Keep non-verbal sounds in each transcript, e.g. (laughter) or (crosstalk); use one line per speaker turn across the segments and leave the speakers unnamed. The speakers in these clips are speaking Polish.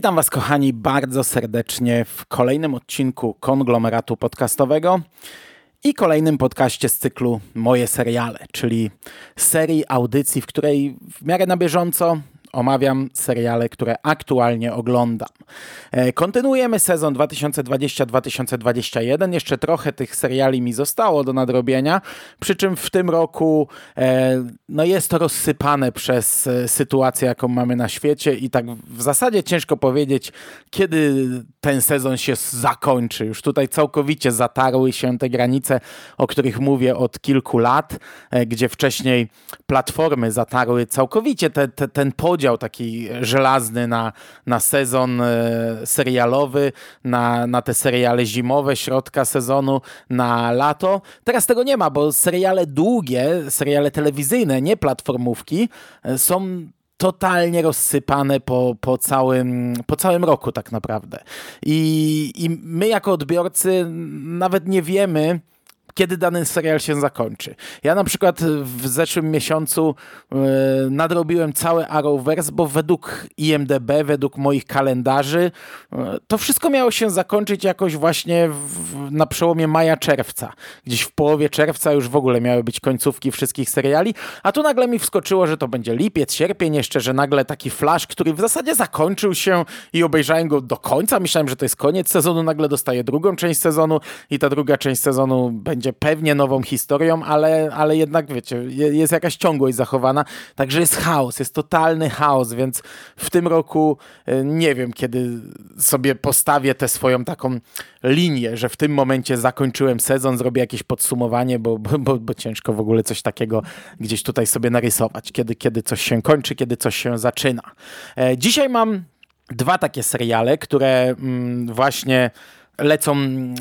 Witam Was, kochani, bardzo serdecznie w kolejnym odcinku konglomeratu podcastowego i kolejnym podcaście z cyklu Moje seriale, czyli serii audycji, w której w miarę na bieżąco omawiam seriale, które aktualnie oglądam. E, kontynuujemy sezon 2020-2021. Jeszcze trochę tych seriali mi zostało do nadrobienia, przy czym w tym roku e, no jest to rozsypane przez e, sytuację, jaką mamy na świecie i tak w zasadzie ciężko powiedzieć, kiedy ten sezon się zakończy. Już tutaj całkowicie zatarły się te granice, o których mówię od kilku lat, gdzie wcześniej platformy zatarły całkowicie te, te, ten podział taki żelazny na, na sezon serialowy, na, na te seriale zimowe, środka sezonu, na lato. Teraz tego nie ma, bo seriale długie, seriale telewizyjne, nie platformówki, e, są totalnie rozsypane po, po, całym, po całym roku tak naprawdę. I, I my jako odbiorcy nawet nie wiemy, kiedy dany serial się zakończy. Ja na przykład w zeszłym miesiącu yy, nadrobiłem cały Arrowverse, bo według IMDB, według moich kalendarzy, yy, to wszystko miało się zakończyć jakoś właśnie w, na przełomie maja-czerwca. Gdzieś w połowie czerwca już w ogóle miały być końcówki wszystkich seriali, a tu nagle mi wskoczyło, że to będzie lipiec, sierpień jeszcze, że nagle taki flash, który w zasadzie zakończył się i obejrzałem go do końca. Myślałem, że to jest koniec sezonu, nagle dostaję drugą część sezonu i ta druga część sezonu będzie będzie pewnie nową historią, ale, ale jednak, wiecie, jest jakaś ciągłość zachowana. Także jest chaos, jest totalny chaos, więc w tym roku e, nie wiem, kiedy sobie postawię tę swoją taką linię, że w tym momencie zakończyłem sezon, zrobię jakieś podsumowanie, bo, bo, bo ciężko w ogóle coś takiego gdzieś tutaj sobie narysować, kiedy, kiedy coś się kończy, kiedy coś się zaczyna. E, dzisiaj mam dwa takie seriale, które mm, właśnie lecą,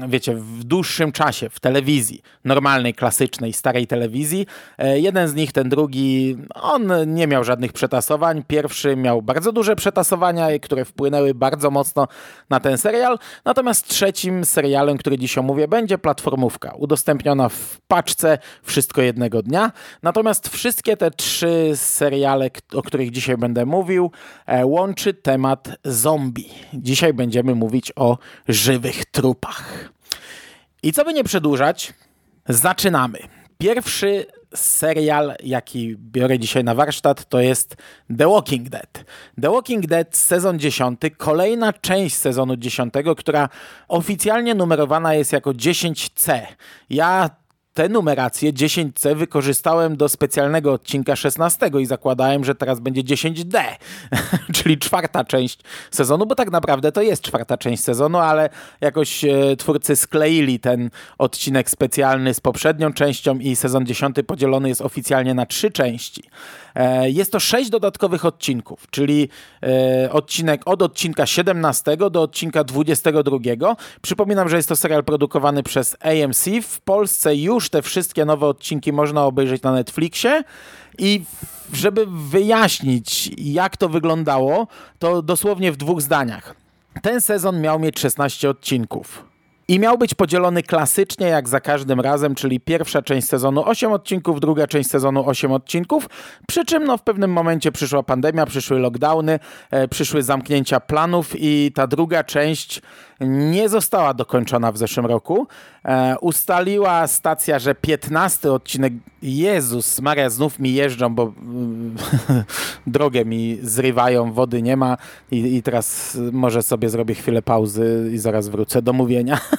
wiecie, w dłuższym czasie w telewizji, normalnej, klasycznej, starej telewizji. E, jeden z nich, ten drugi, on nie miał żadnych przetasowań. Pierwszy miał bardzo duże przetasowania, które wpłynęły bardzo mocno na ten serial. Natomiast trzecim serialem, który dziś omówię, będzie platformówka, udostępniona w paczce wszystko jednego dnia. Natomiast wszystkie te trzy seriale, o których dzisiaj będę mówił, e, łączy temat zombie. Dzisiaj będziemy mówić o żywych trupach. I co by nie przedłużać, zaczynamy. Pierwszy serial, jaki biorę dzisiaj na warsztat, to jest The Walking Dead. The Walking Dead sezon 10, kolejna część sezonu 10, która oficjalnie numerowana jest jako 10C. Ja tę numerację 10C wykorzystałem do specjalnego odcinka 16 i zakładałem, że teraz będzie 10D, (laughs) czyli czwarta część sezonu, bo tak naprawdę to jest czwarta część sezonu, ale jakoś e, twórcy skleili ten odcinek specjalny z poprzednią częścią i sezon 10 podzielony jest oficjalnie na trzy części. E, jest to sześć dodatkowych odcinków, czyli e, odcinek od odcinka 17 do odcinka 22. Przypominam, że jest to serial produkowany przez AMC. W Polsce już te wszystkie nowe odcinki można obejrzeć na Netflixie i żeby wyjaśnić, jak to wyglądało, to dosłownie w dwóch zdaniach. Ten sezon miał mieć 16 odcinków. I miał być podzielony klasycznie, jak za każdym razem, czyli pierwsza część sezonu 8 odcinków, druga część sezonu 8 odcinków. Przy czym no, w pewnym momencie przyszła pandemia, przyszły lockdowny, e, przyszły zamknięcia planów i ta druga część nie została dokończona w zeszłym roku. E, ustaliła stacja, że 15 odcinek. Jezus, Maria, znów mi jeżdżą, bo (laughs) drogę mi zrywają, wody nie ma i, i teraz może sobie zrobię chwilę pauzy i zaraz wrócę do mówienia. (laughs)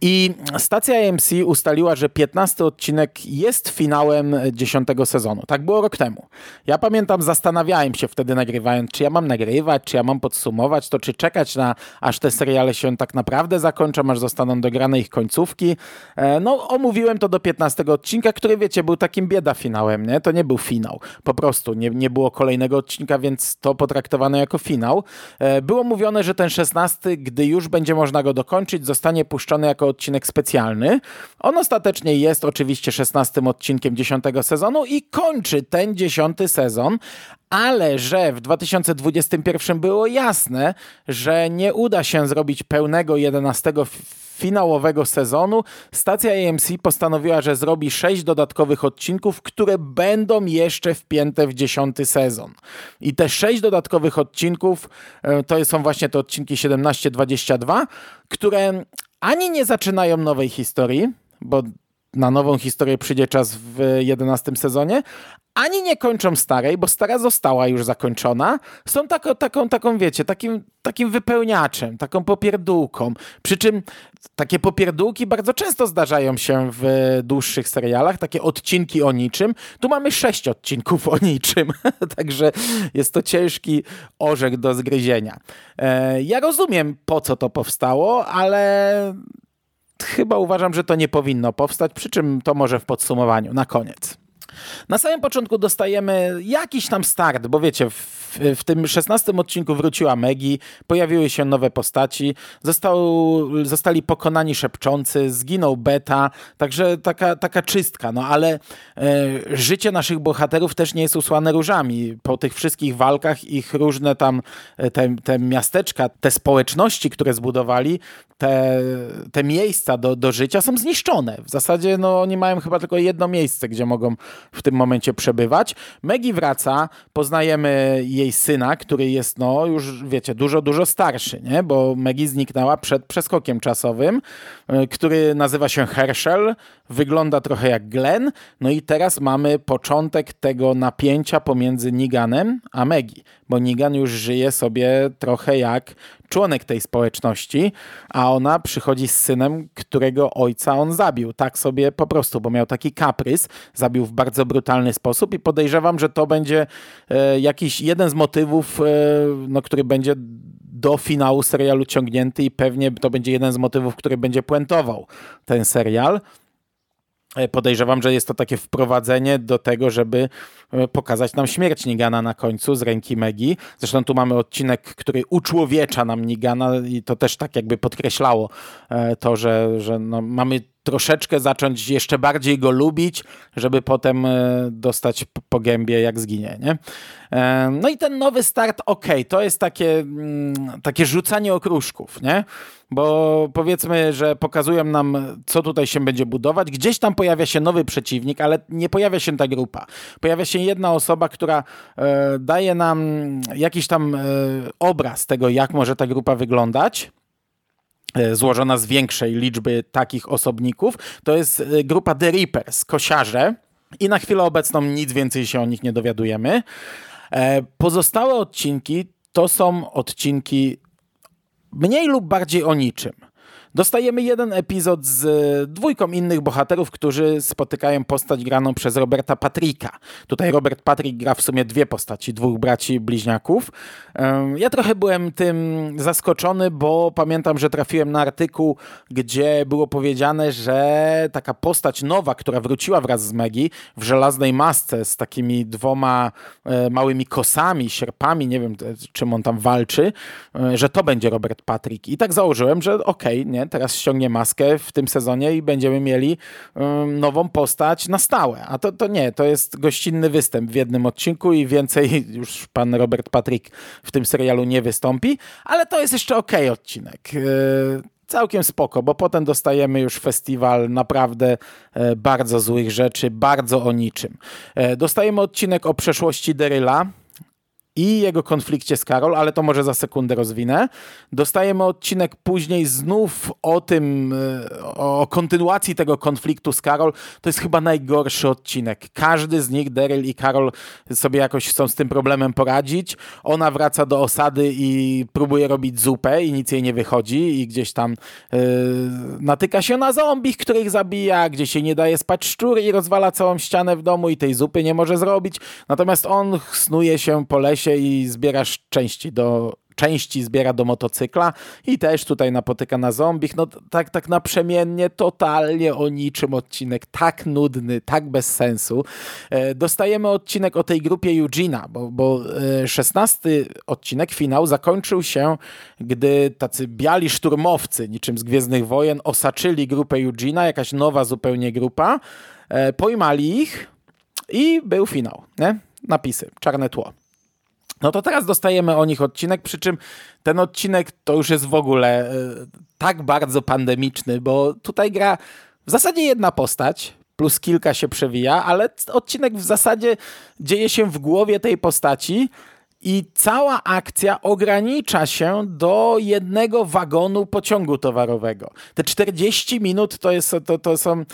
I stacja AMC ustaliła, że 15 odcinek jest finałem 10 sezonu. Tak było rok temu. Ja pamiętam, zastanawiałem się wtedy nagrywając, czy ja mam nagrywać, czy ja mam podsumować to, czy czekać na aż te seriale się tak naprawdę zakończą, aż zostaną dograne ich końcówki. E, no, omówiłem to do 15 odcinka, który wiecie, był takim bieda finałem, nie? To nie był finał. Po prostu nie, nie było kolejnego odcinka, więc to potraktowano jako finał. E, było mówione, że ten 16, gdy już będzie można go dokończyć, zostanie puszczony jako odcinek specjalny. On ostatecznie jest oczywiście 16 odcinkiem 10 sezonu i kończy ten 10 sezon, ale że w 2021 było jasne, że nie uda się zrobić pełnego 11 finałowego sezonu stacja AMC postanowiła, że zrobi sześć dodatkowych odcinków, które będą jeszcze wpięte w dziesiąty sezon. I te sześć dodatkowych odcinków e, to są właśnie te odcinki 17-22, które ani nie zaczynają nowej historii, bo na nową historię przyjdzie czas w 11 sezonie, ani nie kończą starej, bo stara została już zakończona. Są taką, taką, taką wiecie, takim, takim wypełniaczem, taką popierdółką. Przy czym takie popierdółki bardzo często zdarzają się w dłuższych serialach, takie odcinki o niczym. Tu mamy sześć odcinków o niczym, (laughs) także jest to ciężki orzech do zgryzienia. E, ja rozumiem, po co to powstało, ale chyba uważam, że to nie powinno powstać, przy czym to może w podsumowaniu, na koniec. Na samym początku dostajemy jakiś tam start, bo wiecie, w, w tym szesnastym odcinku wróciła Megi, pojawiły się nowe postaci, został, zostali pokonani szepczący, zginął Beta, także taka, taka czystka, no ale e, życie naszych bohaterów też nie jest usłane różami. Po tych wszystkich walkach ich różne tam e, te, te miasteczka, te społeczności, które zbudowali, te, te miejsca do, do życia są zniszczone. W zasadzie no, oni mają chyba tylko jedno miejsce, gdzie mogą w tym momencie przebywać. Megi wraca, poznajemy jej syna, który jest no już wiecie, dużo, dużo starszy, nie? bo Megi zniknęła przed przeskokiem czasowym, e, który nazywa się Herschel, wygląda trochę jak Glenn, no i teraz mamy początek tego napięcia pomiędzy Niganem a Megi, bo Nigan już żyje sobie trochę jak członek tej społeczności, a ona przychodzi z synem, którego ojca on zabił. Tak sobie po prostu, bo miał taki kaprys, zabił w bardzo brutalny sposób i podejrzewam, że to będzie e, jakiś jeden z motywów, e, no, który będzie do finału serialu ciągnięty i pewnie to będzie jeden z motywów, który będzie puentował ten serial. E, podejrzewam, że jest to takie wprowadzenie do tego, żeby e, pokazać nam śmierć Nigana na końcu z ręki Megi. Zresztą tu mamy odcinek, który uczłowiecza nam Nigana i to też tak jakby podkreślało e, to, że, że no mamy troszeczkę zacząć jeszcze bardziej go lubić, żeby potem dostać po gębie jak zginie, nie? No i ten nowy start, ok, to jest takie, mm, takie rzucanie okruszków, nie? bo powiedzmy, że pokazują nam, co tutaj się będzie budować. Gdzieś tam pojawia się nowy przeciwnik, ale nie pojawia się ta grupa. Pojawia się jedna osoba, która e, daje nam jakiś tam e, obraz tego, jak może ta grupa wyglądać e, złożona z większej liczby takich osobników. To jest e, grupa The Reapers, kosiarze. I na chwilę obecną nic więcej się o nich nie dowiadujemy. E, pozostałe odcinki to są odcinki mniej lub bardziej o niczym. Dostajemy jeden epizod z e, dwójką innych bohaterów, którzy spotykają postać graną przez Roberta Patricka. Tutaj Robert Patrick gra w sumie dwie postaci, dwóch braci bliźniaków. Ja trochę byłem tym zaskoczony, bo pamiętam, że trafiłem na artykuł, gdzie było powiedziane, że taka postać nowa, która wróciła wraz z Megi w żelaznej masce z takimi dwoma e, małymi kosami, sierpami, nie wiem czym on tam walczy, e, że to będzie Robert Patrick. I tak założyłem, że okej, okay, nie, teraz ściągnie maskę w tym sezonie i będziemy mieli nową postać na stałe. A to, to nie, to jest gościnny występ w jednym odcinku i więcej (laughs) już pan Robert Patrick w tym serialu nie wystąpi, ale to jest jeszcze ok odcinek. Yy, całkiem spoko, bo potem dostajemy już festiwal naprawdę e, bardzo złych rzeczy, bardzo o niczym. E, dostajemy odcinek o przeszłości Deryla, i jego konflikcie z Karol, ale to może za sekundę rozwinę. Dostajemy odcinek później znów o tym, e, o kontynuacji tego konfliktu z Karol. To jest chyba najgorszy odcinek. Każdy z nich, Daryl i Karol, sobie jakoś chcą z tym problemem poradzić. Ona wraca do osady i próbuje robić zupę i nic jej nie wychodzi i gdzieś tam yy, natyka się na zombich, których zabija, gdzie się nie daje spać szczur i rozwala całą ścianę w domu i tej zupy nie może zrobić. Natomiast on snuje się po lesie i zbierasz części do części zbiera do motocykla i też tutaj napotyka na zombich. No tak, tak naprzemiennie, totalnie o niczym odcinek, tak nudny, tak bez sensu. E, dostajemy odcinek o tej grupie Eugena, bo, bo e, szesnasty odcinek, finał, zakończył się, gdy tacy biali szturmowcy, niczym z Gwiezdnych Wojen, osaczyli grupę Eugena, jakaś nowa zupełnie grupa, e, pojmali ich i był finał, nie? Napisy, czarne tło. No to teraz dostajemy o nich odcinek, przy czym ten odcinek to już jest w ogóle y, tak bardzo pandemiczny, bo tutaj gra w zasadzie jedna postać, plus kilka się przewija, ale odcinek w zasadzie dzieje się w głowie tej postaci i cała akcja ogranicza się do jednego wagonu pociągu towarowego. Te 40 minut to, jest, to, to są e,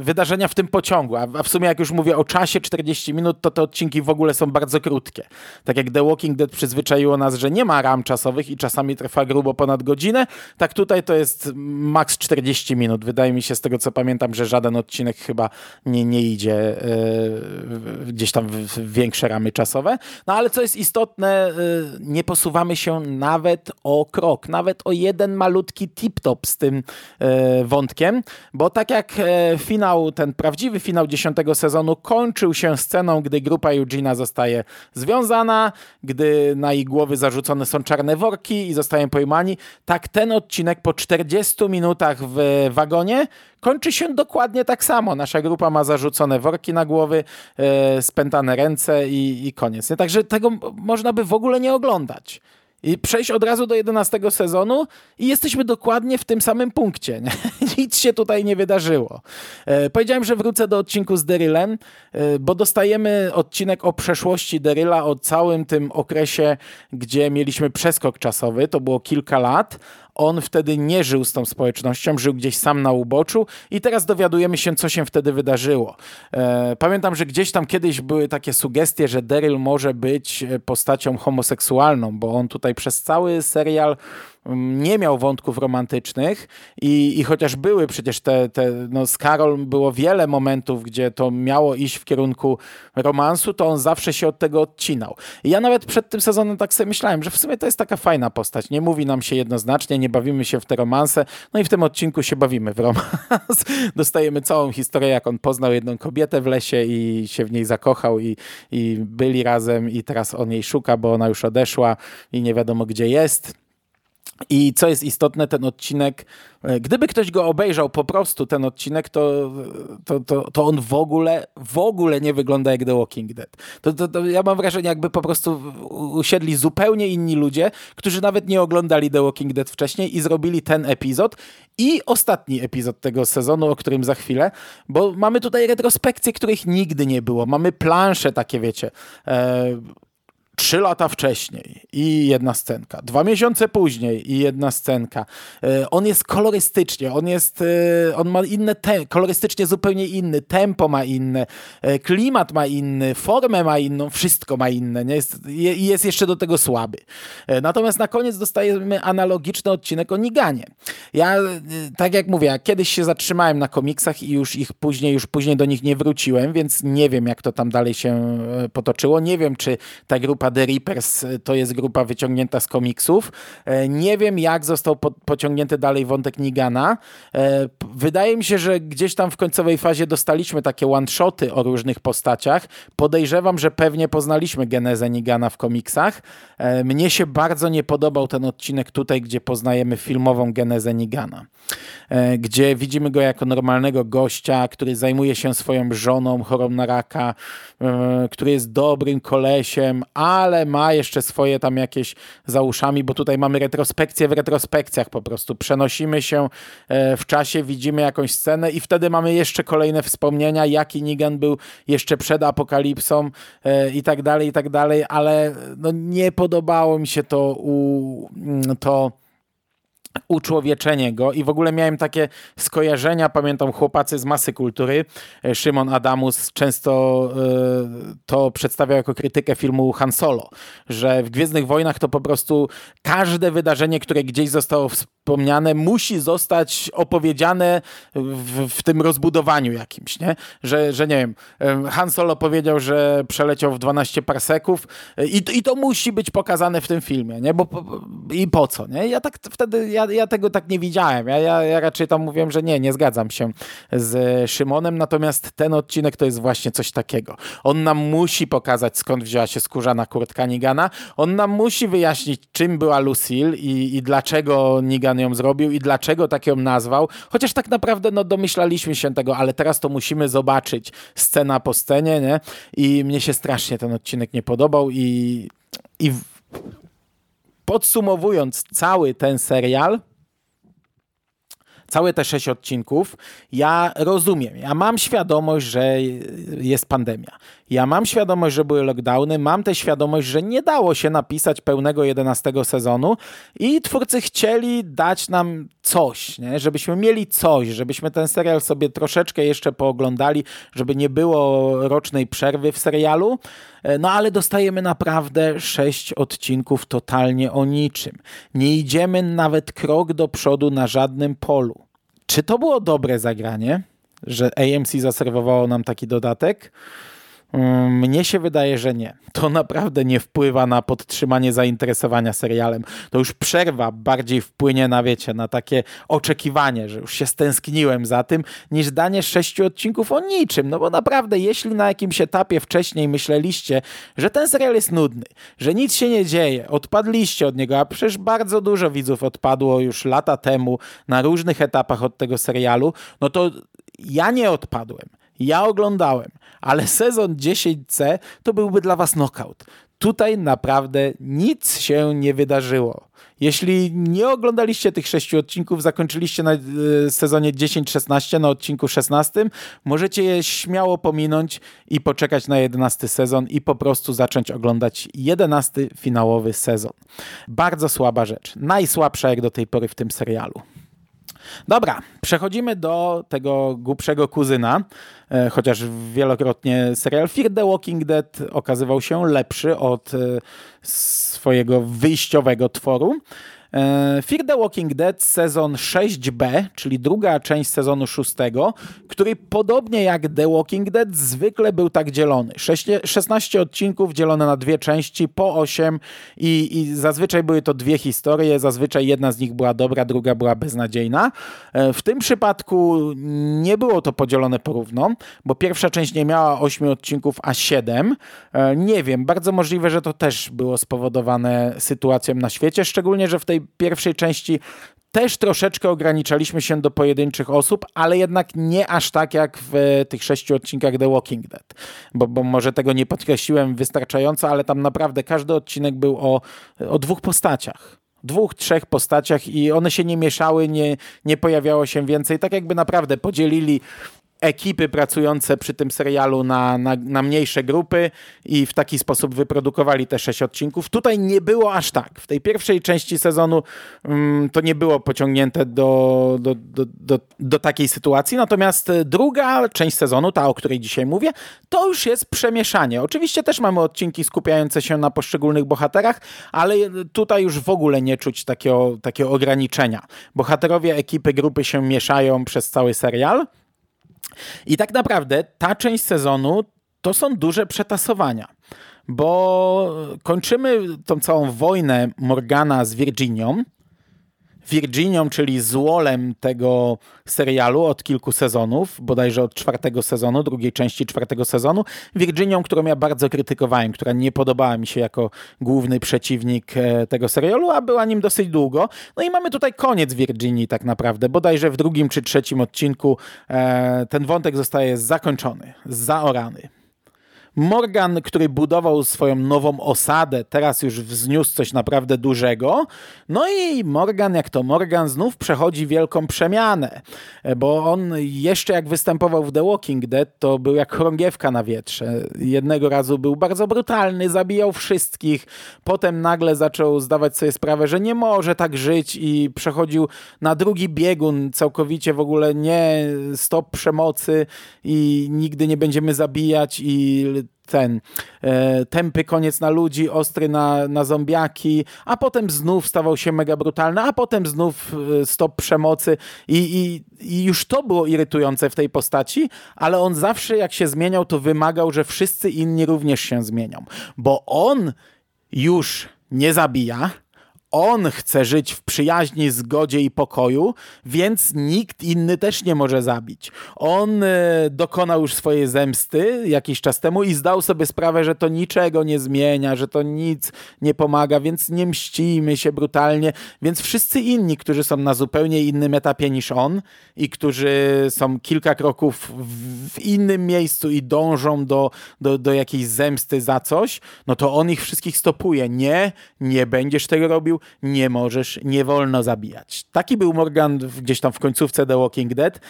wydarzenia w tym pociągu, a, a, w sumie jak już mówię o czasie 40 minut, to te odcinki w ogóle są bardzo krótkie. Tak jak The Walking Dead przyzwyczaiło nas, że nie ma ram czasowych i czasami trwa grubo ponad godzinę, tak tutaj to jest maks 40 minut. Wydaje mi się z tego co pamiętam, że żaden odcinek chyba nie, nie idzie e, gdzieś tam w, w większe ramy czasowe. No ale co jest istotne, y, nie posuwamy się nawet o krok, nawet o jeden malutki tip-top z tym y, wątkiem, bo tak jak e, finał, ten prawdziwy finał dziesiątego sezonu kończył się sceną, gdy grupa Eugena zostaje związana, gdy na ich głowy zarzucone są czarne worki i zostają pojmani, tak ten odcinek po 40 minutach w wagonie kończy się dokładnie tak samo. Nasza grupa ma zarzucone worki na głowy, e, spętane ręce i, i koniec. Nie? Także tego można by w ogóle nie oglądać. I przejść od razu do 11 sezonu i jesteśmy dokładnie w tym samym punkcie. Nie? (laughs) Nic się tutaj nie wydarzyło. E, powiedziałem, że wrócę do odcinku z Derylem, e, bo dostajemy odcinek o przeszłości Deryla, o całym tym okresie, gdzie mieliśmy przeskok czasowy, to było kilka lat, on wtedy nie żył z tą społecznością, żył gdzieś sam na uboczu i teraz dowiadujemy się, co się wtedy wydarzyło. E, pamiętam, że gdzieś tam kiedyś były takie sugestie, że Daryl może być postacią homoseksualną, bo on tutaj przez cały serial nie miał wątków romantycznych i, i chociaż były przecież te, te, no z Karol było wiele momentów, gdzie to miało iść w kierunku romansu, to on zawsze się od tego odcinał. I ja nawet przed tym sezonem tak sobie myślałem, że w sumie to jest taka fajna postać. Nie mówi nam się jednoznacznie, nie bawimy się w te romanse, no i w tym odcinku się bawimy w romans. (laughs) Dostajemy całą historię, jak on poznał jedną kobietę w lesie i się w niej zakochał i, i byli razem i teraz on jej szuka, bo ona już odeszła i nie wiadomo gdzie jest. I co jest istotne, ten odcinek, e, gdyby ktoś go obejrzał po prostu, ten odcinek, to, to, to, to on w ogóle, w ogóle nie wygląda jak The Walking Dead. To, to, to, ja mam wrażenie, jakby po prostu usiedli zupełnie inni ludzie, którzy nawet nie oglądali The Walking Dead wcześniej i zrobili ten epizod i ostatni epizod tego sezonu, o którym za chwilę, bo mamy tutaj retrospekcje, których nigdy nie było. Mamy plansze takie, wiecie, e, trzy lata wcześniej i jedna scenka, dwa miesiące później i jedna scenka. E, on jest kolorystycznie, on jest, e, on ma inne, te, kolorystycznie zupełnie inny, tempo ma inne, e, klimat ma inny, formę ma inną, wszystko ma inne, nie? Jest, jest jeszcze do tego słaby. Natomiast na koniec dostajemy analogiczny odcinek o Niganie. Ja, tak jak mówię, kiedyś się zatrzymałem na komiksach i już ich później, już później do nich nie wróciłem, więc nie wiem, jak to tam dalej się potoczyło. Nie wiem, czy ta grupa The Reapers to jest grupa wyciągnięta z komiksów. E, nie wiem, jak został po, pociągnięty dalej wątek Nigana. E, wydaje mi się, że gdzieś tam w końcowej fazie dostaliśmy takie one-shoty o różnych postaciach. Podejrzewam, że pewnie poznaliśmy genezę Nigana w komiksach. E, mnie się bardzo nie podobał ten odcinek tutaj, gdzie poznajemy filmową genezę Nigana. Gdzie widzimy go jako normalnego gościa, który zajmuje się swoją żoną chorą na raka, który jest dobrym kolesiem, a ale ma jeszcze swoje tam jakieś za uszami, bo tutaj mamy retrospekcję w retrospekcjach po prostu. Przenosimy się e, w czasie, widzimy jakąś scenę i wtedy mamy jeszcze kolejne wspomnienia, jaki Nigan był jeszcze przed apokalipsą e, i tak dalej, i tak dalej, ale no nie podobało mi się to u, to uczłowieczenie go i w ogóle miałem takie skojarzenia, pamiętam chłopacy z masy kultury, e, Szymon Adamus często y, to przedstawiał jako krytykę filmu Han Solo, że w Gwiezdnych Wojnach to po prostu każde wydarzenie, które gdzieś zostało musi zostać opowiedziane w, w tym rozbudowaniu jakimś, nie? Że, że nie wiem, Han Solo powiedział, że przeleciał w 12 parseków e, i, i to musi być pokazane w tym filmie, nie? Bo, I po co, nie? Ja tak wtedy, ja, ja tego tak nie widziałem. Ja, ja, ja raczej tam mówiłem, że nie, nie zgadzam się z Szymonem, natomiast ten odcinek to jest właśnie coś takiego. On nam musi pokazać, skąd wzięła się skórzana kurtka Nigana. On nam musi wyjaśnić, czym była Lucille i, i dlaczego Nigan ją zrobił i dlaczego tak ją nazwał. Chociaż tak naprawdę no, domyślaliśmy się tego, ale teraz to musimy zobaczyć scena po scenie, nie? I mnie się strasznie ten odcinek nie podobał i, i podsumowując cały ten serial, całe te sześć odcinków, ja rozumiem, ja mam świadomość, że jest pandemia. Ja mam świadomość, że były lockdowny, mam też świadomość, że nie dało się napisać pełnego 11 sezonu i twórcy chcieli dać nam coś, nie? żebyśmy mieli coś, żebyśmy ten serial sobie troszeczkę jeszcze pooglądali, żeby nie było rocznej przerwy w serialu. No ale dostajemy naprawdę sześć odcinków totalnie o niczym. Nie idziemy nawet krok do przodu na żadnym polu. Czy to było dobre zagranie, że AMC zaserwowało nam taki dodatek? Mm, mnie się wydaje, że nie. To naprawdę nie wpływa na podtrzymanie zainteresowania serialem. To już przerwa bardziej wpłynie na, wiecie, na takie oczekiwanie, że już się stęskniłem za tym, niż danie sześciu odcinków o niczym. No bo naprawdę, jeśli na jakimś etapie wcześniej myśleliście, że ten serial jest nudny, że nic się nie dzieje, odpadliście od niego, a przecież bardzo dużo widzów odpadło już lata temu na różnych etapach od tego serialu, no to ja nie odpadłem. Ja oglądałem, ale sezon 10C to byłby dla was knockout. Tutaj naprawdę nic się nie wydarzyło. Jeśli nie oglądaliście tych sześciu odcinków, zakończyliście na y, sezonie 10-16, na odcinku 16, możecie je śmiało pominąć i poczekać na 11 sezon i po prostu zacząć oglądać 11 finałowy sezon. Bardzo słaba rzecz. Najsłabsza jak do tej pory w tym serialu. Dobra, przechodzimy do tego głupszego kuzyna, e, chociaż wielokrotnie serial Fear the Walking Dead okazywał się lepszy od e, swojego wyjściowego tworu. E, Fear the Walking Dead sezon 6b, czyli druga część sezonu 6, który podobnie jak The Walking Dead zwykle był tak dzielony. 16 odcinków dzielone na dwie części, po 8 i, i zazwyczaj były to dwie historie, zazwyczaj jedna z nich była dobra, druga była beznadziejna. E, w tym przypadku nie było to podzielone porówno, bo pierwsza część nie miała 8 odcinków, a 7. E, nie wiem, bardzo możliwe, że to też było spowodowane sytuacją na świecie, szczególnie, że w tej pierwszej części też troszeczkę ograniczaliśmy się do pojedynczych osób, ale jednak nie aż tak jak w tych sześciu odcinkach The Walking Dead, bo, bo może tego nie podkreśliłem wystarczająco, ale tam naprawdę każdy odcinek był o, o dwóch postaciach dwóch, trzech postaciach i one się nie mieszały, nie, nie pojawiało się więcej. Tak jakby naprawdę podzielili ekipy pracujące przy tym serialu na, na, na, mniejsze grupy i w taki sposób wyprodukowali te sześć odcinków. Tutaj nie było aż tak. W tej pierwszej części sezonu um, to nie było pociągnięte do, do, do, do, do takiej sytuacji, natomiast druga część sezonu, ta o której dzisiaj mówię, to już jest przemieszanie. Oczywiście też mamy odcinki skupiające się na poszczególnych bohaterach, ale tutaj już w ogóle nie czuć takiego, takiego ograniczenia. Bohaterowie ekipy, grupy się mieszają przez cały serial. I tak naprawdę ta część sezonu to są duże przetasowania, bo kończymy tą całą wojnę Morgana z Virginią, Virginią, czyli złolem tego serialu od kilku sezonów, bodajże od czwartego sezonu, drugiej części czwartego sezonu. Virginią, którą ja bardzo krytykowałem, która nie podobała mi się jako główny przeciwnik e, tego serialu, a była nim dosyć długo. No i mamy tutaj koniec Virginii tak naprawdę. Bodajże w drugim czy trzecim odcinku e, ten wątek zostaje zakończony, zaorany. Morgan, który budował swoją nową osadę, teraz już wzniósł coś naprawdę dużego. No i Morgan, jak to Morgan, znów przechodzi wielką przemianę, bo on jeszcze jak występował w The Walking Dead, to był jak chorągiewka na wietrze. Jednego razu był bardzo brutalny, zabijał wszystkich, potem nagle zaczął zdawać sobie sprawę, że nie może tak żyć i przechodził na drugi biegun, całkowicie w ogóle nie stop przemocy i nigdy nie będziemy zabijać i ten e, tępy koniec na ludzi, ostry na, na zombiaki, a potem znów stawał się mega brutalny, a potem znów e, stop przemocy. I, i, i już to było irytujące w tej postaci, ale on zawsze jak się zmieniał, to wymagał, że wszyscy inni również się zmienią, bo on już nie zabija, on chce żyć w przyjaźni, zgodzie i pokoju, więc nikt inny też nie może zabić. On e, dokonał już swojej zemsty jakiś czas temu i zdał sobie sprawę, że to niczego nie zmienia, że to nic nie pomaga, więc nie mścimy się brutalnie. Więc wszyscy inni, którzy są na zupełnie innym etapie niż on i którzy są kilka kroków w innym miejscu i dążą do, do, do jakiejś zemsty za coś, no to on ich wszystkich stopuje. Nie, nie będziesz tego robił, nie możesz, nie wolno zabijać. Taki był Morgan gdzieś tam w końcówce The Walking Dead.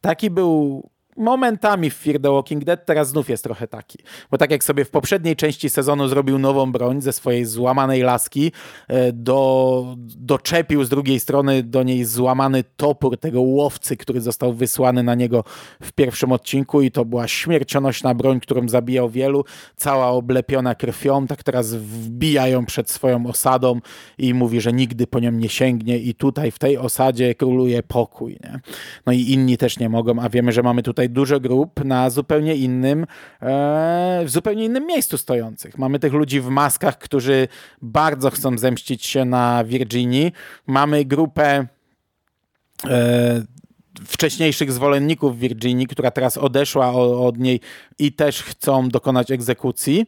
Taki był momentami w Fear the Walking Dead teraz znów jest trochę taki. Bo tak jak sobie w poprzedniej części sezonu zrobił nową broń ze swojej złamanej laski, e, do, doczepił z drugiej strony do niej złamany topór tego łowcy, który został wysłany na niego w pierwszym odcinku i to była śmiercionośna broń, którą zabijał wielu, cała oblepiona krwią, tak teraz wbija ją przed swoją osadą i mówi, że nigdy po nią nie sięgnie i tutaj w tej osadzie króluje pokój. Nie? No i inni też nie mogą, a wiemy, że mamy tutaj dużo grup na zupełnie innym, e, w zupełnie innym miejscu stojących. Mamy tych ludzi w maskach, którzy bardzo chcą zemścić się na Virginii. Mamy grupę e, wcześniejszych zwolenników Virginii, która teraz odeszła od niej i też chcą dokonać egzekucji.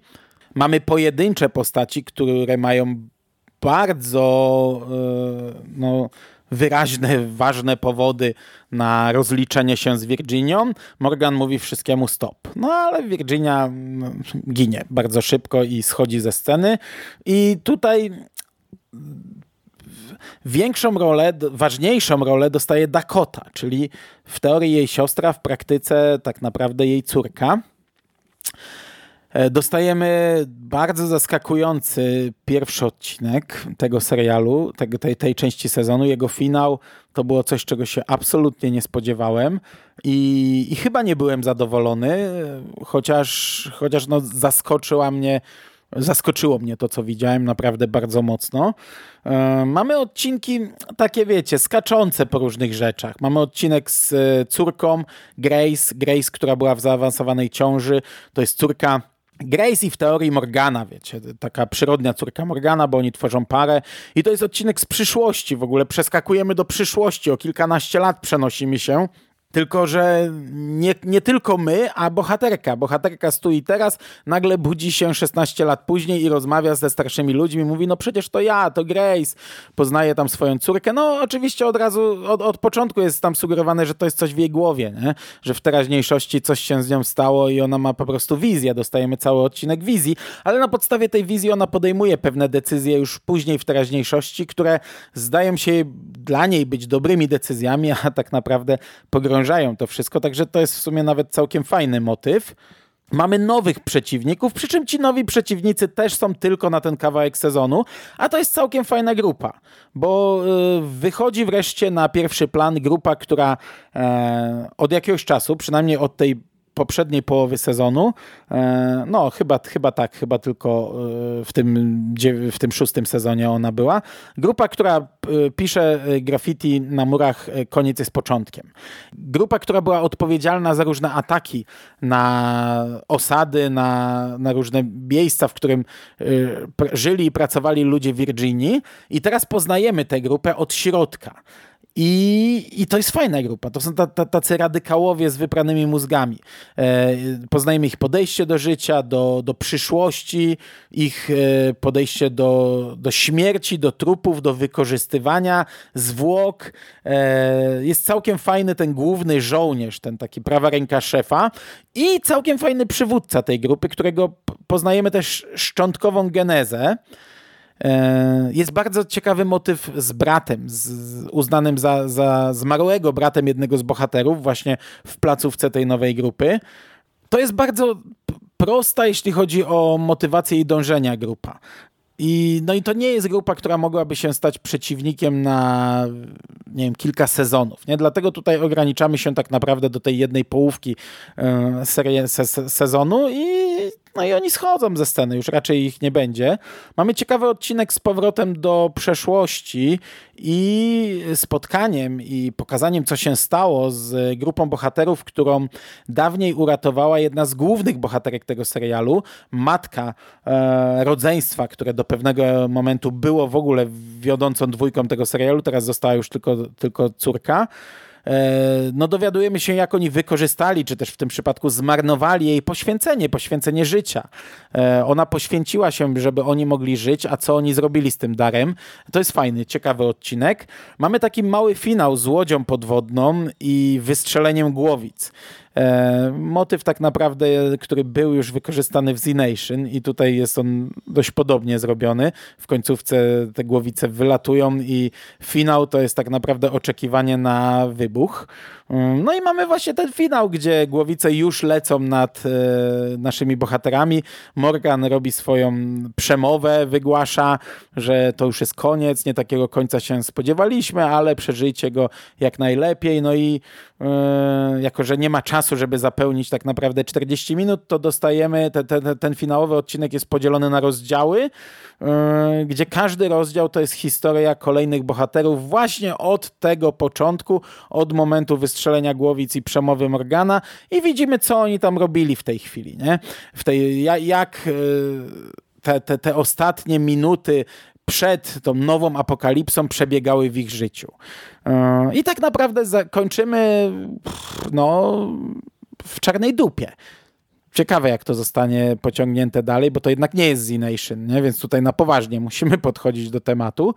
Mamy pojedyncze postaci, które mają bardzo e, no, wyraźne, ważne powody na rozliczenie się z Virginią, Morgan mówi wszystkiemu stop. No ale Virginia mm, ginie bardzo szybko i schodzi ze sceny i tutaj większą rolę, ważniejszą rolę dostaje Dakota, czyli w teorii jej siostra, w praktyce tak naprawdę jej córka. E, dostajemy bardzo zaskakujący pierwszy odcinek tego serialu, tego, tej, tej części sezonu. Jego finał to było coś, czego się absolutnie nie spodziewałem i, i chyba nie byłem zadowolony, chociaż, chociaż no zaskoczyła mnie zaskoczyło mnie to, co widziałem naprawdę bardzo mocno. E, mamy odcinki takie, wiecie, skaczące po różnych rzeczach. Mamy odcinek z córką Grace, Grace, która była w zaawansowanej ciąży. To jest córka Grace i w teorii Morgana, wiecie, taka przyrodnia córka Morgana, bo oni tworzą parę. I to jest odcinek z przyszłości w ogóle. Przeskakujemy do przyszłości, o kilkanaście lat przenosimy się. Tylko, że nie, nie tylko my, a bohaterka. Bohaterka stoi teraz, nagle budzi się 16 lat później i rozmawia ze starszymi ludźmi. Mówi, no przecież to ja, to Grace. Poznaje tam swoją córkę. No oczywiście od razu, od, od początku jest tam sugerowane, że to jest coś w jej głowie, nie? że w teraźniejszości coś się z nią stało i ona ma po prostu wizję. Dostajemy cały odcinek wizji, ale na podstawie tej wizji ona podejmuje pewne decyzje już później w teraźniejszości, które zdają się dla niej być dobrymi decyzjami, a tak naprawdę pogrążają pogrążają to wszystko, także to jest w sumie nawet całkiem fajny motyw. Mamy nowych przeciwników, przy czym ci nowi przeciwnicy też są tylko na ten kawałek sezonu, a to jest całkiem fajna grupa, bo y, wychodzi wreszcie na pierwszy plan grupa, która e, od jakiegoś czasu, przynajmniej od tej poprzedniej połowy sezonu. E, no, chyba, chyba tak, chyba tylko e, w tym, w tym szóstym sezonie ona była. Grupa, która e, pisze graffiti na murach Koniec jest początkiem. Grupa, która była odpowiedzialna za różne ataki na osady, na, na różne miejsca, w którym żyli i pracowali ludzie w Virginii. I teraz poznajemy tę grupę od środka. I, I to jest fajna grupa. To są tacy radykałowie z wypranymi mózgami. E, poznajemy ich podejście do życia, do, do przyszłości, ich e, podejście do, do śmierci, do trupów, do wykorzystywania zwłok. E, jest całkiem fajny ten główny żołnierz, ten taki prawa ręka szefa i całkiem fajny przywódca tej grupy, którego poznajemy też szczątkową genezę. E, jest bardzo ciekawy motyw z bratem, z, uznanym za, za zmarłego bratem jednego z bohaterów, właśnie w placówce tej nowej grupy. To jest bardzo prosta, jeśli chodzi o motywację i dążenia grupa. I, no i to nie jest grupa, która mogłaby się stać przeciwnikiem na nie wiem, kilka sezonów. Nie? Dlatego tutaj ograniczamy się tak naprawdę do tej jednej połówki e, serii, se, sezonu i no i oni schodzą ze sceny, już raczej ich nie będzie. Mamy ciekawy odcinek z powrotem do przeszłości i spotkaniem i pokazaniem, co się stało z grupą bohaterów, którą dawniej uratowała jedna z głównych bohaterek tego serialu, matka e, rodzeństwa, które do pewnego momentu było w ogóle wiodącą dwójką tego serialu, teraz została już tylko, tylko córka. E, no dowiadujemy się, jak oni wykorzystali, czy też w tym przypadku zmarnowali jej poświęcenie, poświęcenie życia. E, ona poświęciła się, żeby oni mogli żyć, a co oni zrobili z tym darem. To jest fajny, ciekawy odcinek. Mamy taki mały finał z łodzią podwodną i wystrzeleniem głowic. E, motyw tak naprawdę, który był już wykorzystany w Z-Nation i tutaj jest on dość podobnie zrobiony. W końcówce te głowice wylatują i finał to jest tak naprawdę oczekiwanie na wybuch. Mm, no i mamy właśnie ten finał, gdzie głowice już lecą nad e, naszymi bohaterami. Morgan robi swoją przemowę, wygłasza, że to już jest koniec, nie takiego końca się spodziewaliśmy, ale przeżyjcie go jak najlepiej. No i e, jako, że nie ma czasu, żeby zapełnić tak naprawdę 40 minut, to dostajemy, te, te, ten finałowy odcinek jest podzielony na rozdziały, e, gdzie każdy rozdział to jest historia kolejnych bohaterów właśnie od tego początku, od momentu wystrzału strzelenia głowic i przemowy Morgana i widzimy, co oni tam robili w tej chwili, nie? W tej, jak e, te, te, te ostatnie minuty przed tą nową apokalipsą przebiegały w ich życiu. E, I tak naprawdę zakończymy no, w czarnej dupie. Ciekawe, jak to zostanie pociągnięte dalej, bo to jednak nie jest Z-Nation, nie? więc tutaj na poważnie (laughs) musimy podchodzić do tematu.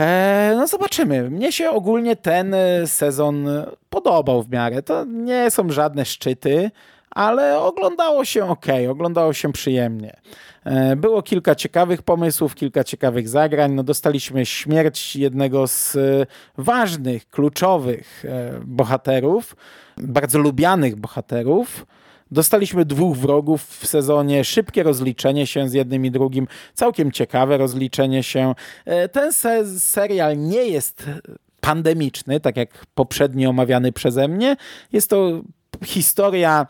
E, no zobaczymy. Mnie się ogólnie ten e, sezon podobał w miarę. To nie są żadne szczyty, ale oglądało się ok, oglądało się przyjemnie. E, było kilka ciekawych pomysłów, kilka ciekawych zagrań. No, dostaliśmy śmierć jednego z ważnych, kluczowych bohaterów, bardzo lubianych bohaterów. Dostaliśmy dwóch wrogów w sezonie, szybkie rozliczenie się z jednym i drugim, całkiem ciekawe rozliczenie się. E, ten se serial nie jest pandemiczny, tak jak poprzednio omawiany przeze mnie. Jest to historia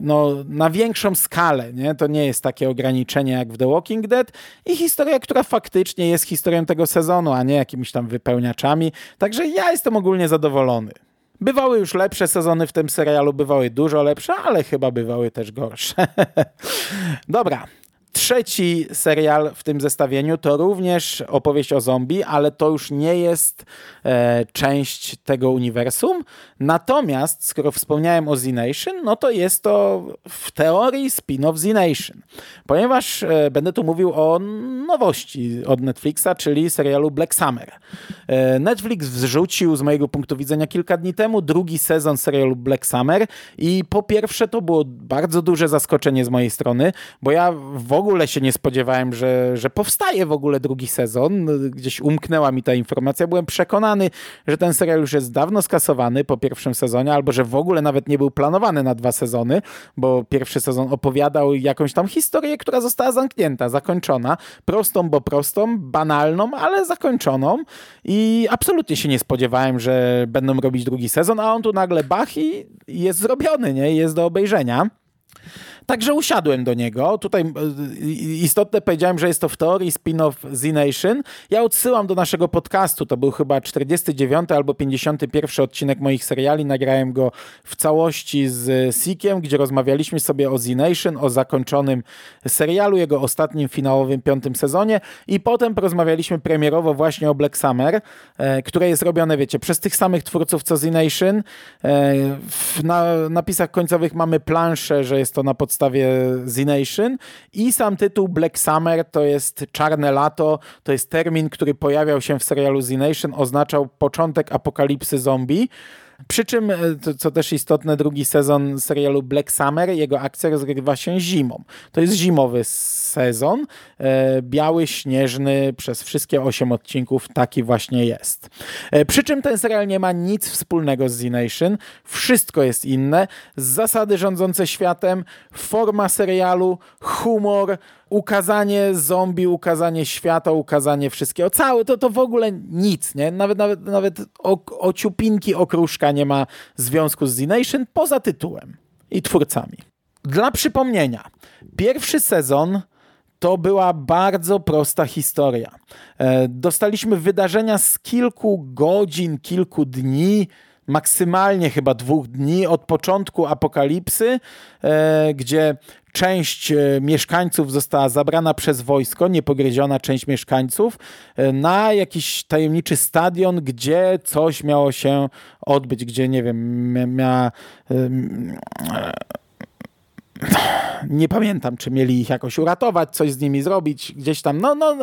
no, na większą skalę. Nie? To nie jest takie ograniczenie jak w The Walking Dead i historia, która faktycznie jest historią tego sezonu, a nie jakimiś tam wypełniaczami. Także ja jestem ogólnie zadowolony. Bywały już lepsze sezony w tym serialu, bywały dużo lepsze, ale chyba bywały też gorsze. (laughs) Dobra, Trzeci serial w tym zestawieniu to również opowieść o zombie, ale to już nie jest e, część tego uniwersum. Natomiast, skoro wspomniałem o Z-Nation, no to jest to w teorii spin-off Z-Nation. Ponieważ e, będę tu mówił o nowości od Netflixa, czyli serialu Black Summer. E, Netflix wrzucił z mojego punktu widzenia kilka dni temu drugi sezon serialu Black Summer i po pierwsze to było bardzo duże zaskoczenie z mojej strony, bo ja w ogóle się nie spodziewałem, że, że powstaje w ogóle drugi sezon. Gdzieś umknęła mi ta informacja. Byłem przekonany, że ten serial już jest dawno skasowany po pierwszym sezonie, albo że w ogóle nawet nie był planowany na dwa sezony, bo pierwszy sezon opowiadał jakąś tam historię, która została zamknięta, zakończona. Prostą, bo prostą, banalną, ale zakończoną. I absolutnie się nie spodziewałem, że będą robić drugi sezon, a on tu nagle bach i jest zrobiony, nie? Jest do obejrzenia. Także usiadłem do niego. Tutaj e, istotne powiedziałem, że jest to w teorii spin-off Z-Nation. Ja odsyłam do naszego podcastu. To był chyba 49 albo 51 odcinek moich seriali. Nagrałem go w całości z Sikiem, gdzie rozmawialiśmy sobie o Z-Nation, o zakończonym serialu, jego ostatnim finałowym piątym sezonie i potem porozmawialiśmy premierowo właśnie o Black Summer, e, które jest robione, wiecie, przez tych samych twórców co Z-Nation. E, na napisach końcowych mamy planszę, że jest to na podstawie podstawie Z-Nation i sam tytuł Black Summer to jest czarne lato, to jest termin, który pojawiał się w serialu Z-Nation, oznaczał początek apokalipsy zombie. Przy czym, e, co też istotne, drugi sezon serialu Black Summer, jego akcja rozgrywa się zimą. To jest zimowy sezon, e, biały, śnieżny, przez wszystkie osiem odcinków taki właśnie jest. E, przy czym ten serial nie ma nic wspólnego z Z-Nation, wszystko jest inne, zasady rządzące światem, forma serialu, humor, ukazanie zombie, ukazanie świata, ukazanie wszystkiego. Całe to, to w ogóle nic, nie? Nawet, nawet, nawet o, ciupinki okruszka nie ma związku z Z-Nation poza tytułem i twórcami. Dla przypomnienia, pierwszy sezon to była bardzo prosta historia. E, dostaliśmy wydarzenia z kilku godzin, kilku dni, maksymalnie chyba dwóch dni od początku apokalipsy, e, gdzie część e, mieszkańców została zabrana przez wojsko, niepogryziona część mieszkańców, na jakiś tajemniczy stadion, gdzie coś miało się odbyć, gdzie nie wiem, miała nie pamiętam, czy mieli ich jakoś uratować, coś z nimi zrobić, gdzieś tam, no, no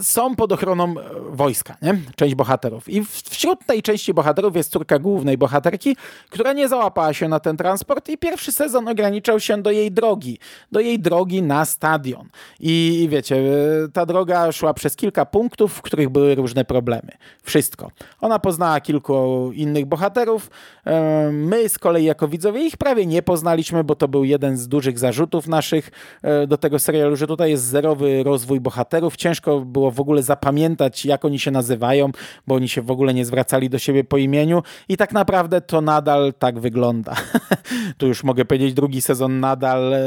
y, są pod ochroną wojska, nie? Część bohaterów. I wśród tej części bohaterów jest córka głównej bohaterki, która nie załapała się na ten transport i pierwszy sezon ograniczał się do jej drogi, do jej drogi na stadion. I wiecie, y, ta droga szła przez kilka punktów, w których były różne problemy. Wszystko. Ona poznała kilku innych bohaterów. Y, my z kolei jako widzowie ich prawie nie poznaliśmy, bo to był jeden z dużych zarzutów zarzutów naszych e, do tego serialu, że tutaj jest zerowy rozwój bohaterów. Ciężko było w ogóle zapamiętać, jak oni się nazywają, bo oni się w ogóle nie zwracali do siebie po imieniu i tak naprawdę to nadal tak wygląda. (laughs) tu już mogę powiedzieć, drugi sezon nadal e,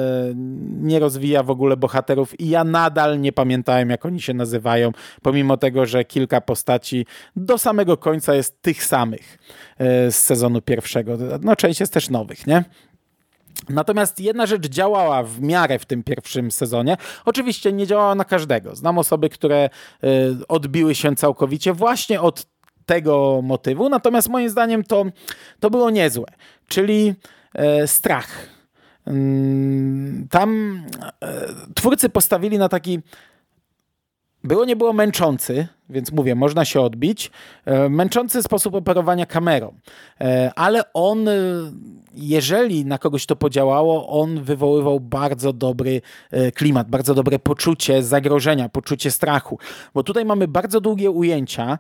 nie rozwija w ogóle bohaterów i ja nadal nie pamiętałem, jak oni się nazywają, pomimo tego, że kilka postaci do samego końca jest tych samych e, z sezonu pierwszego. No część jest też nowych, nie? Natomiast jedna rzecz działała w miarę w tym pierwszym sezonie. Oczywiście nie działała na każdego. Znam osoby, które y, odbiły się całkowicie właśnie od tego motywu, natomiast moim zdaniem to, to było niezłe. Czyli e, strach. Mm, tam e, twórcy postawili na taki było nie było męczący, więc mówię, można się odbić. E, męczący sposób operowania kamerą, e, ale on, e, jeżeli na kogoś to podziałało, on wywoływał bardzo dobry klimat, bardzo dobre poczucie zagrożenia, poczucie strachu. Bo tutaj mamy bardzo długie ujęcia,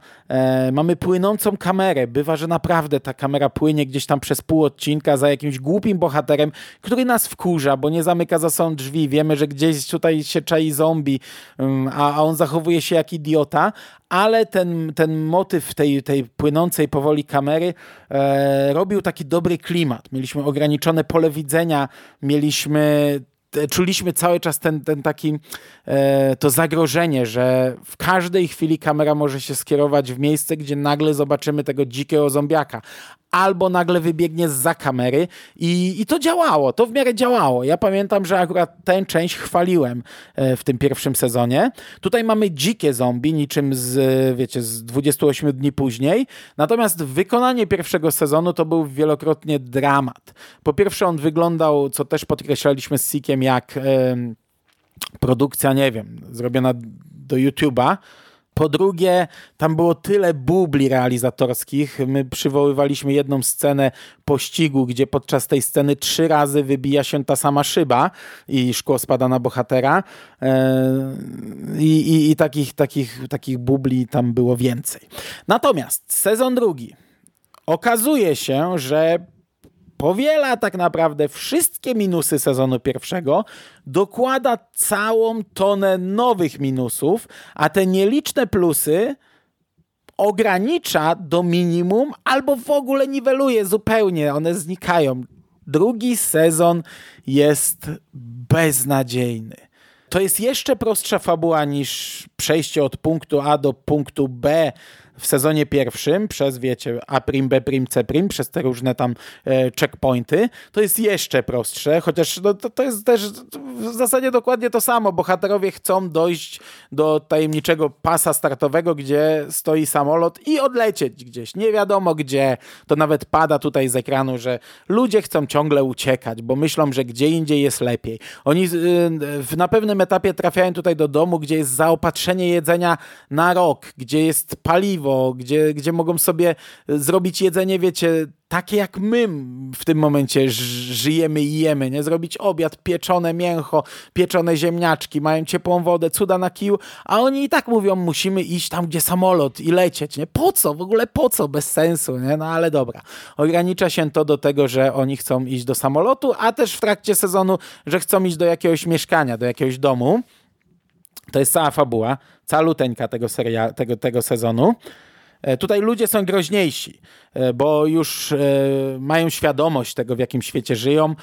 mamy płynącą kamerę. Bywa, że naprawdę ta kamera płynie gdzieś tam przez pół odcinka za jakimś głupim bohaterem, który nas wkurza, bo nie zamyka za sobą drzwi. Wiemy, że gdzieś tutaj się czai zombie, a on zachowuje się jak idiota, ale ten, ten motyw tej, tej płynącej powoli kamery e, robił taki dobry klimat. Mieliśmy ograniczone pole widzenia, mieliśmy czuliśmy cały czas ten, ten taki e, to zagrożenie, że w każdej chwili kamera może się skierować w miejsce, gdzie nagle zobaczymy tego dzikiego zombiaka albo nagle wybiegnie za kamery i, i to działało, to w miarę działało. Ja pamiętam, że akurat tę część chwaliłem e, w tym pierwszym sezonie. Tutaj mamy dzikie zombie, niczym z, wiecie, z 28 dni później, natomiast wykonanie pierwszego sezonu to był wielokrotnie dramat. Po pierwsze on wyglądał, co też podkreślaliśmy z Sikiem, jak... Produkcja, nie wiem, zrobiona do YouTube'a, po drugie, tam było tyle bubli realizatorskich. My przywoływaliśmy jedną scenę pościgu, gdzie podczas tej sceny trzy razy wybija się ta sama szyba i szkło spada na bohatera. I, i, i takich, takich, takich bubli tam było więcej. Natomiast sezon drugi. Okazuje się, że powiela tak naprawdę wszystkie minusy sezonu pierwszego, dokłada całą tonę nowych minusów, a te nieliczne plusy ogranicza do minimum albo w ogóle niweluje zupełnie, one znikają. Drugi sezon jest beznadziejny. To jest jeszcze prostsza fabuła niż przejście od punktu A do punktu B w sezonie pierwszym przez, wiecie, A prim, B prim, C prim, przez te różne tam e, checkpointy, to jest jeszcze prostsze, chociaż no, to, to jest też w zasadzie dokładnie to samo. Bohaterowie chcą dojść do tajemniczego pasa startowego, gdzie stoi samolot i odlecieć gdzieś. Nie wiadomo gdzie. To nawet pada tutaj z ekranu, że ludzie chcą ciągle uciekać, bo myślą, że gdzie indziej jest lepiej. Oni na pewnym etapie trafiają tutaj do domu, gdzie jest zaopatrzenie jedzenia na rok, gdzie jest paliwo, gdzie, gdzie mogą sobie zrobić jedzenie, wiecie, takie jak my w tym momencie żyjemy i jemy, nie? Zrobić obiad, pieczone mięcho, pieczone ziemniaczki, mają ciepłą wodę, cuda na kiju, a oni i tak mówią, musimy iść tam, gdzie samolot i lecieć, nie? Po co? W ogóle po co? Bez sensu, nie? No ale dobra. Ogranicza się to do tego, że oni chcą iść do samolotu, a też w trakcie sezonu, że chcą iść do jakiegoś mieszkania, do jakiegoś domu. To jest cała fabuła, cała luteńka tego, seria, tego, tego sezonu. E, tutaj ludzie są groźniejsi, e, bo już e, mają świadomość tego, w jakim świecie żyją.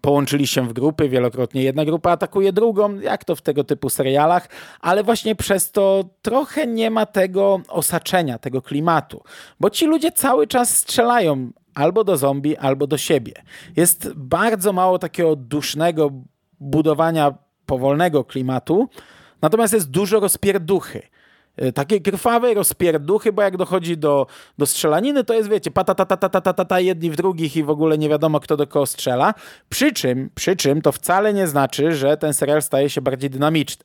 Połączyli się w grupy, wielokrotnie jedna grupa atakuje drugą, jak to w tego typu serialach, ale właśnie przez to trochę nie ma tego osaczenia, tego klimatu, bo ci ludzie cały czas strzelają albo do zombie, albo do siebie. Jest bardzo mało takiego dusznego budowania powolnego klimatu, natomiast jest dużo rozpierduchy. E, takie krwawe rozpierduchy, bo jak dochodzi do, do strzelaniny, to jest, wiecie, ta jedni w drugich i w ogóle nie wiadomo, kto do kogo strzela. Przy czym, przy czym to wcale nie znaczy, że ten serial staje się bardziej dynamiczny.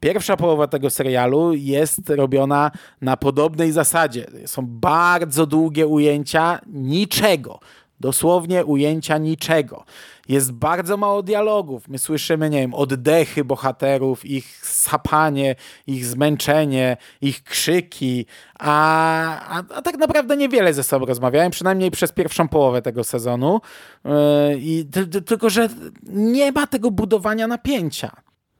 Pierwsza połowa tego serialu jest robiona na podobnej zasadzie. Są bardzo długie ujęcia niczego. Dosłownie ujęcia niczego. Jest bardzo mało dialogów. My słyszymy, nie wiem, oddechy bohaterów, ich sapanie, ich zmęczenie, ich krzyki, a, a, a tak naprawdę niewiele ze sobą rozmawiałem, przynajmniej przez pierwszą połowę tego sezonu. Yy, i, tylko, że nie ma tego budowania napięcia.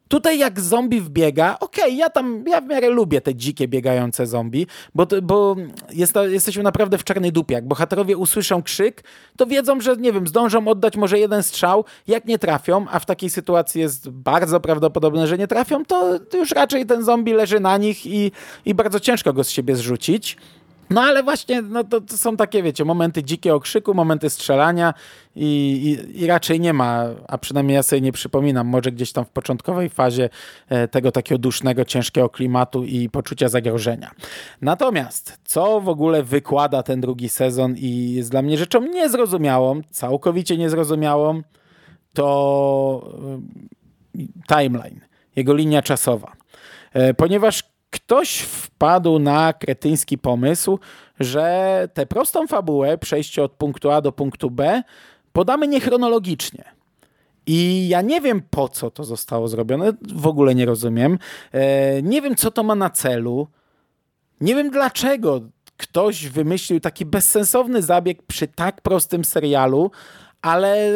Tutaj jak zombie wbiega, okej, okay, ja tam, ja w miarę lubię te dzikie biegające zombie, bo, bo jest, jesteśmy naprawdę w czarnej dupie. Jak bohaterowie usłyszą krzyk, to wiedzą, że nie wiem, zdążą oddać może jeden strzał, jak nie trafią, a w takiej sytuacji jest bardzo prawdopodobne, że nie trafią, to już raczej ten zombie leży na nich i, i bardzo ciężko go z siebie zrzucić. No ale właśnie no to, to, są takie, wiecie, momenty dzikiego krzyku, momenty strzelania i, i, i, raczej nie ma, a przynajmniej ja sobie nie przypominam, może gdzieś tam w początkowej fazie e, tego takiego dusznego, ciężkiego klimatu i poczucia zagrożenia. Natomiast, co w ogóle wykłada ten drugi sezon i jest dla mnie rzeczą niezrozumiałą, całkowicie niezrozumiałą, to e, timeline, jego linia czasowa. E, ponieważ ktoś wpadł na kretyński pomysł, że tę prostą fabułę, przejście od punktu A do punktu B, podamy niechronologicznie. I ja nie wiem, po co to zostało zrobione, w ogóle nie rozumiem. E, nie wiem, co to ma na celu. Nie wiem, dlaczego ktoś wymyślił taki bezsensowny zabieg przy tak prostym serialu, ale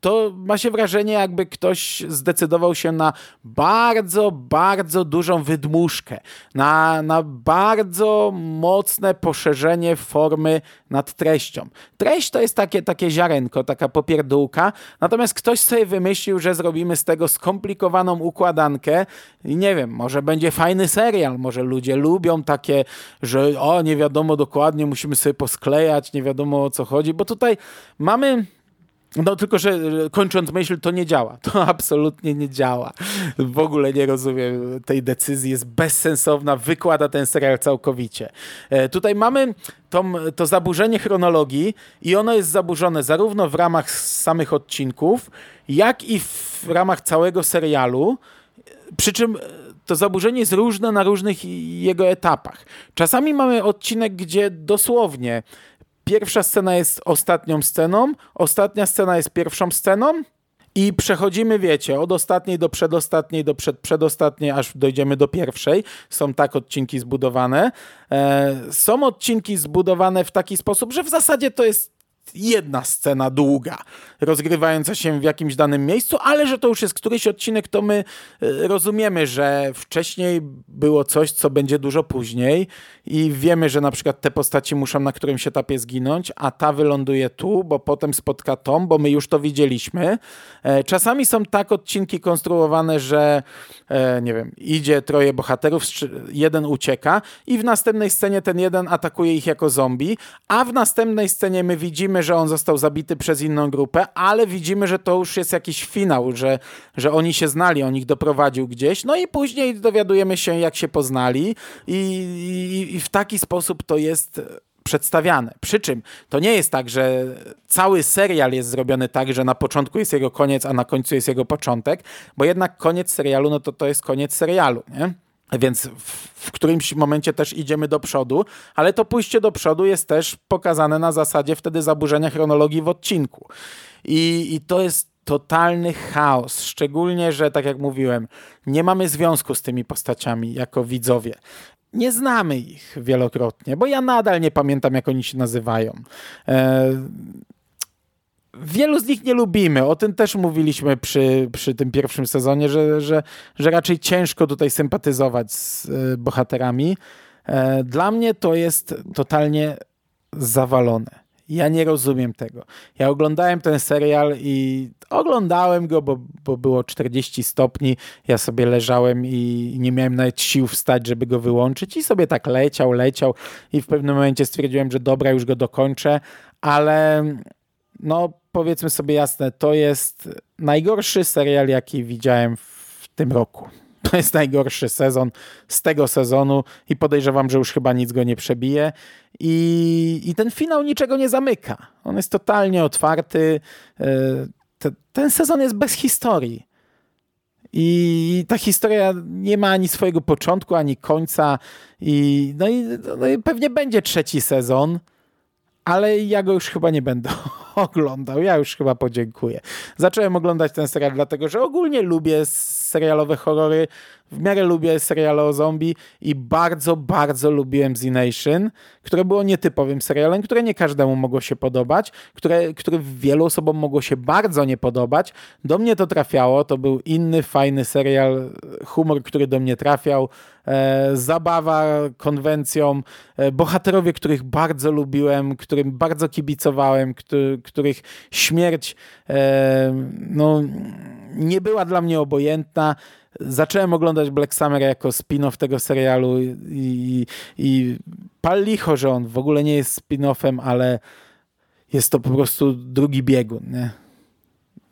to ma się wrażenie, jakby ktoś zdecydował się na bardzo, bardzo dużą wydmuszkę, na, na bardzo mocne poszerzenie formy nad treścią. Treść to jest takie, takie ziarenko, taka popierdółka, natomiast ktoś sobie wymyślił, że zrobimy z tego skomplikowaną układankę i nie wiem, może będzie fajny serial, może ludzie lubią takie, że o, nie wiadomo dokładnie, musimy sobie posklejać, nie wiadomo o co chodzi, bo tutaj mamy no tylko, że kończąc myśl, to nie działa. To (laughs) absolutnie nie działa. W ogóle nie rozumiem tej decyzji. Jest bezsensowna, wykłada ten serial całkowicie. E, tutaj mamy to, to zaburzenie chronologii i ono jest zaburzone zarówno w ramach samych odcinków, jak i w ramach całego serialu. Przy czym to zaburzenie jest różne na różnych jego etapach. Czasami mamy odcinek, gdzie dosłownie pierwsza scena jest ostatnią sceną, ostatnia scena jest pierwszą sceną, i przechodzimy, wiecie, od ostatniej do przedostatniej, do przed, przedostatniej, aż dojdziemy do pierwszej. Są tak odcinki zbudowane. E, są odcinki zbudowane w taki sposób, że w zasadzie to jest jedna scena długa, rozgrywająca się w jakimś danym miejscu, ale że to już jest któryś odcinek, to my e, rozumiemy, że wcześniej było coś, co będzie dużo później i wiemy, że na przykład te postaci muszą na którymś etapie zginąć, a ta wyląduje tu, bo potem spotka Tom, bo my już to widzieliśmy. E, czasami są tak odcinki konstruowane, że e, nie wiem, idzie troje bohaterów, jeden ucieka i w następnej scenie ten jeden atakuje ich jako zombie, a w następnej scenie my widzimy, że on został zabity przez inną grupę, ale widzimy, że to już jest jakiś finał, że, że oni się znali, on ich doprowadził gdzieś, no i później dowiadujemy się, jak się poznali i, i, i w taki sposób to jest przedstawiane. Przy czym to nie jest tak, że cały serial jest zrobiony tak, że na początku jest jego koniec, a na końcu jest jego początek, bo jednak koniec serialu, no to to jest koniec serialu, nie? Więc w, w, którymś momencie też idziemy do przodu, ale to pójście do przodu jest też pokazane na zasadzie wtedy zaburzenia chronologii w odcinku. I, i to jest totalny chaos, szczególnie, że tak jak mówiłem, nie mamy związku z tymi postaciami jako widzowie. Nie znamy ich wielokrotnie, bo ja nadal nie pamiętam, jak oni się nazywają. E wielu z nich nie lubimy. O tym też mówiliśmy przy, przy tym pierwszym sezonie, że, że, że raczej ciężko tutaj sympatyzować z y, bohaterami. E, dla mnie to jest totalnie zawalone. Ja nie rozumiem tego. Ja oglądałem ten serial i oglądałem go, bo, bo było 40 stopni. Ja sobie leżałem i nie miałem nawet sił wstać, żeby go wyłączyć i sobie tak leciał, leciał i w pewnym momencie stwierdziłem, że dobra, już go dokończę, ale no powiedzmy sobie jasne, to jest najgorszy serial, jaki widziałem w tym roku. (laughs) To jest najgorszy sezon z tego sezonu i podejrzewam, że już chyba nic go nie przebije. I, i ten finał niczego nie zamyka. On jest totalnie otwarty. E, te, ten sezon jest bez historii. I ta historia nie ma ani swojego początku, ani końca. I, no, i, no i pewnie będzie trzeci sezon ale ja go już chyba nie będę oglądał. Ja już chyba podziękuję. Zacząłem oglądać ten serial dlatego, że ogólnie lubię serialowe horrory, w miarę lubię seriale o zombie i bardzo, bardzo lubiłem Z Nation, które było nietypowym serialem, które nie każdemu mogło się podobać, które, które wielu osobom mogło się bardzo nie podobać. Do mnie to trafiało, to był inny, fajny serial, humor, który do mnie trafiał, e, zabawa konwencją, e, bohaterowie, których bardzo lubiłem, którym bardzo kibicowałem, który, których śmierć e, no, nie była dla mnie obojętna zacząłem oglądać Black Summer jako spin-off tego serialu i, i, i pal licho, że on w ogóle nie jest spin-offem, ale jest to po prostu drugi biegun. Nie?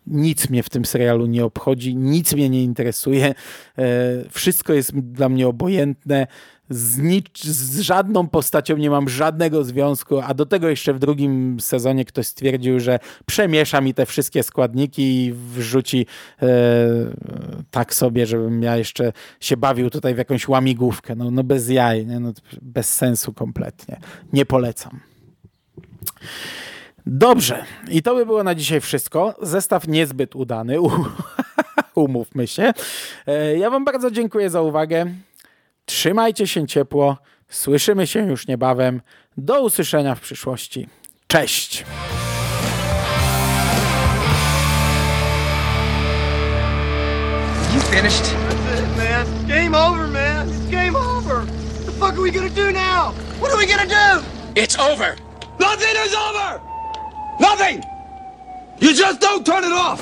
Nic mnie w tym serialu nie obchodzi, nic mnie nie interesuje. E, wszystko jest dla mnie obojętne z, nic, z żadną postacią nie mam żadnego związku, a do tego jeszcze w drugim sezonie ktoś stwierdził, że przemiesza mi te wszystkie składniki i wrzuci e, tak sobie, żebym ja jeszcze się bawił tutaj w jakąś łamigłówkę. No, no bez jaj, nie? No, bez sensu kompletnie. Nie polecam. Dobrze, i to by było na dzisiaj wszystko. Zestaw niezbyt udany, (laughs) umówmy się. E, ja Wam bardzo dziękuję za uwagę. Trzymajcie się ciepło. Słyszymy się już niebawem. Do usłyszenia w przyszłości. Cześć!
You finished? That's it, man. Game over, man. It's game over. What the fuck are we gonna do now? What are we gonna do?
It's over.
Nothing is over! Nothing! You just don't turn it off!